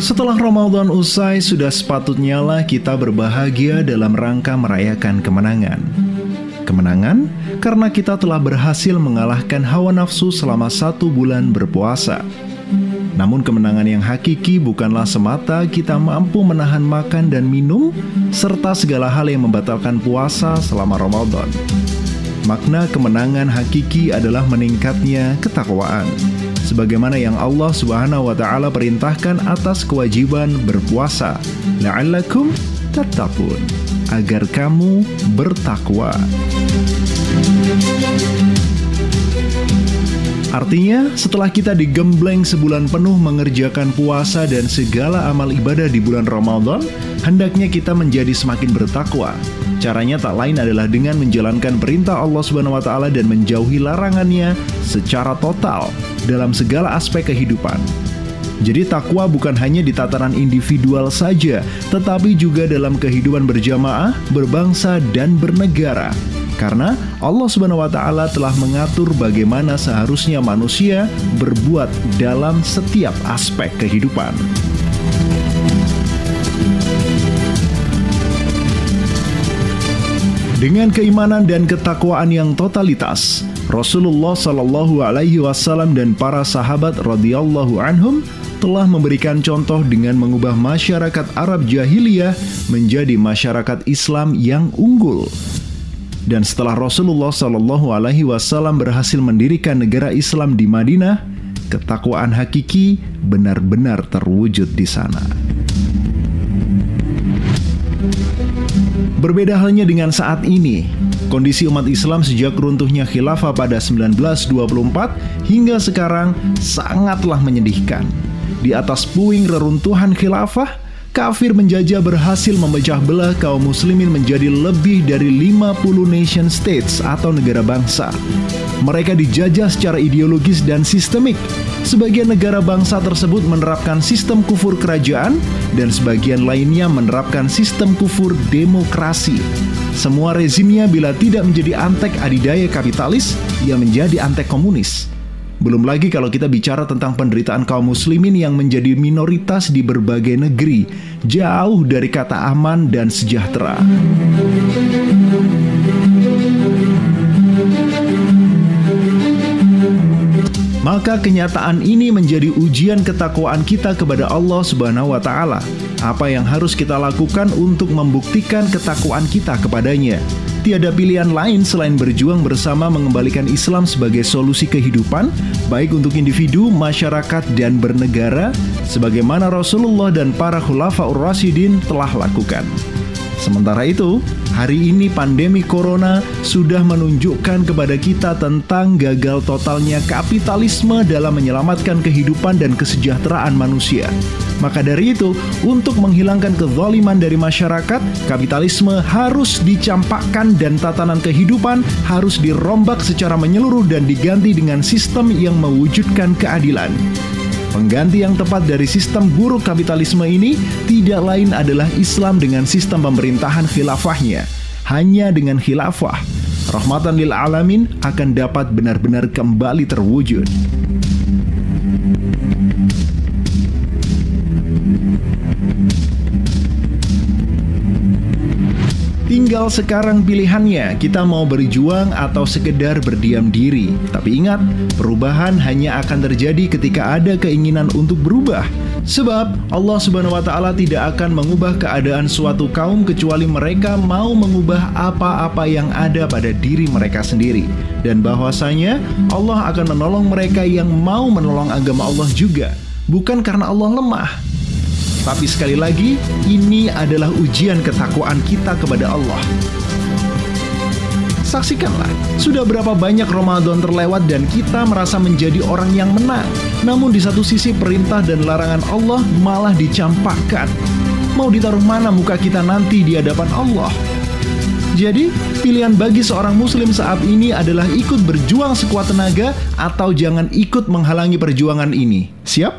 Setelah Ramadan usai, sudah sepatutnya lah kita berbahagia dalam rangka merayakan kemenangan. Kemenangan karena kita telah berhasil mengalahkan hawa nafsu selama satu bulan berpuasa. Namun kemenangan yang hakiki bukanlah semata kita mampu menahan makan dan minum, serta segala hal yang membatalkan puasa selama Ramadan. Makna kemenangan hakiki adalah meningkatnya ketakwaan sebagaimana yang Allah Subhanahu wa taala perintahkan atas kewajiban berpuasa. La'allakum tattaqun. Agar kamu bertakwa. Artinya, setelah kita digembleng sebulan penuh mengerjakan puasa dan segala amal ibadah di bulan Ramadan, hendaknya kita menjadi semakin bertakwa. Caranya tak lain adalah dengan menjalankan perintah Allah Subhanahu wa taala dan menjauhi larangannya secara total dalam segala aspek kehidupan. Jadi takwa bukan hanya di tataran individual saja, tetapi juga dalam kehidupan berjamaah, berbangsa dan bernegara. Karena Allah Subhanahu wa taala telah mengatur bagaimana seharusnya manusia berbuat dalam setiap aspek kehidupan. Dengan keimanan dan ketakwaan yang totalitas, Rasulullah Shallallahu Alaihi Wasallam dan para sahabat radhiyallahu anhum telah memberikan contoh dengan mengubah masyarakat Arab jahiliyah menjadi masyarakat Islam yang unggul. Dan setelah Rasulullah Shallallahu Alaihi Wasallam berhasil mendirikan negara Islam di Madinah, ketakwaan hakiki benar-benar terwujud di sana. Berbeda halnya dengan saat ini, kondisi umat Islam sejak runtuhnya khilafah pada 1924 hingga sekarang sangatlah menyedihkan. Di atas puing reruntuhan khilafah, kafir menjajah berhasil memecah belah kaum muslimin menjadi lebih dari 50 nation states atau negara bangsa. Mereka dijajah secara ideologis dan sistemik. Sebagian negara bangsa tersebut menerapkan sistem kufur kerajaan dan sebagian lainnya menerapkan sistem kufur demokrasi. Semua rezimnya bila tidak menjadi antek adidaya kapitalis, ia menjadi antek komunis. Belum lagi kalau kita bicara tentang penderitaan kaum muslimin yang menjadi minoritas di berbagai negeri, jauh dari kata aman dan sejahtera. Maka kenyataan ini menjadi ujian ketakwaan kita kepada Allah Subhanahu wa taala. Apa yang harus kita lakukan untuk membuktikan ketakwaan kita kepadanya? Tiada pilihan lain selain berjuang bersama mengembalikan Islam sebagai solusi kehidupan, baik untuk individu, masyarakat, dan bernegara, sebagaimana Rasulullah dan para khulafaur rasyidin telah lakukan. Sementara itu, hari ini pandemi corona sudah menunjukkan kepada kita tentang gagal totalnya kapitalisme dalam menyelamatkan kehidupan dan kesejahteraan manusia. Maka dari itu, untuk menghilangkan kezaliman dari masyarakat, kapitalisme harus dicampakkan dan tatanan kehidupan harus dirombak secara menyeluruh dan diganti dengan sistem yang mewujudkan keadilan. Pengganti yang tepat dari sistem buruk kapitalisme ini tidak lain adalah Islam dengan sistem pemerintahan khilafahnya. Hanya dengan khilafah, rahmatan lil alamin akan dapat benar-benar kembali terwujud. Tinggal sekarang pilihannya, kita mau berjuang atau sekedar berdiam diri. Tapi ingat, perubahan hanya akan terjadi ketika ada keinginan untuk berubah. Sebab Allah Subhanahu wa taala tidak akan mengubah keadaan suatu kaum kecuali mereka mau mengubah apa-apa yang ada pada diri mereka sendiri. Dan bahwasanya Allah akan menolong mereka yang mau menolong agama Allah juga, bukan karena Allah lemah, tapi sekali lagi, ini adalah ujian ketakwaan kita kepada Allah. Saksikanlah, sudah berapa banyak Ramadan terlewat dan kita merasa menjadi orang yang menang. Namun di satu sisi perintah dan larangan Allah malah dicampakkan. Mau ditaruh mana muka kita nanti di hadapan Allah? Jadi, pilihan bagi seorang muslim saat ini adalah ikut berjuang sekuat tenaga atau jangan ikut menghalangi perjuangan ini. Siap?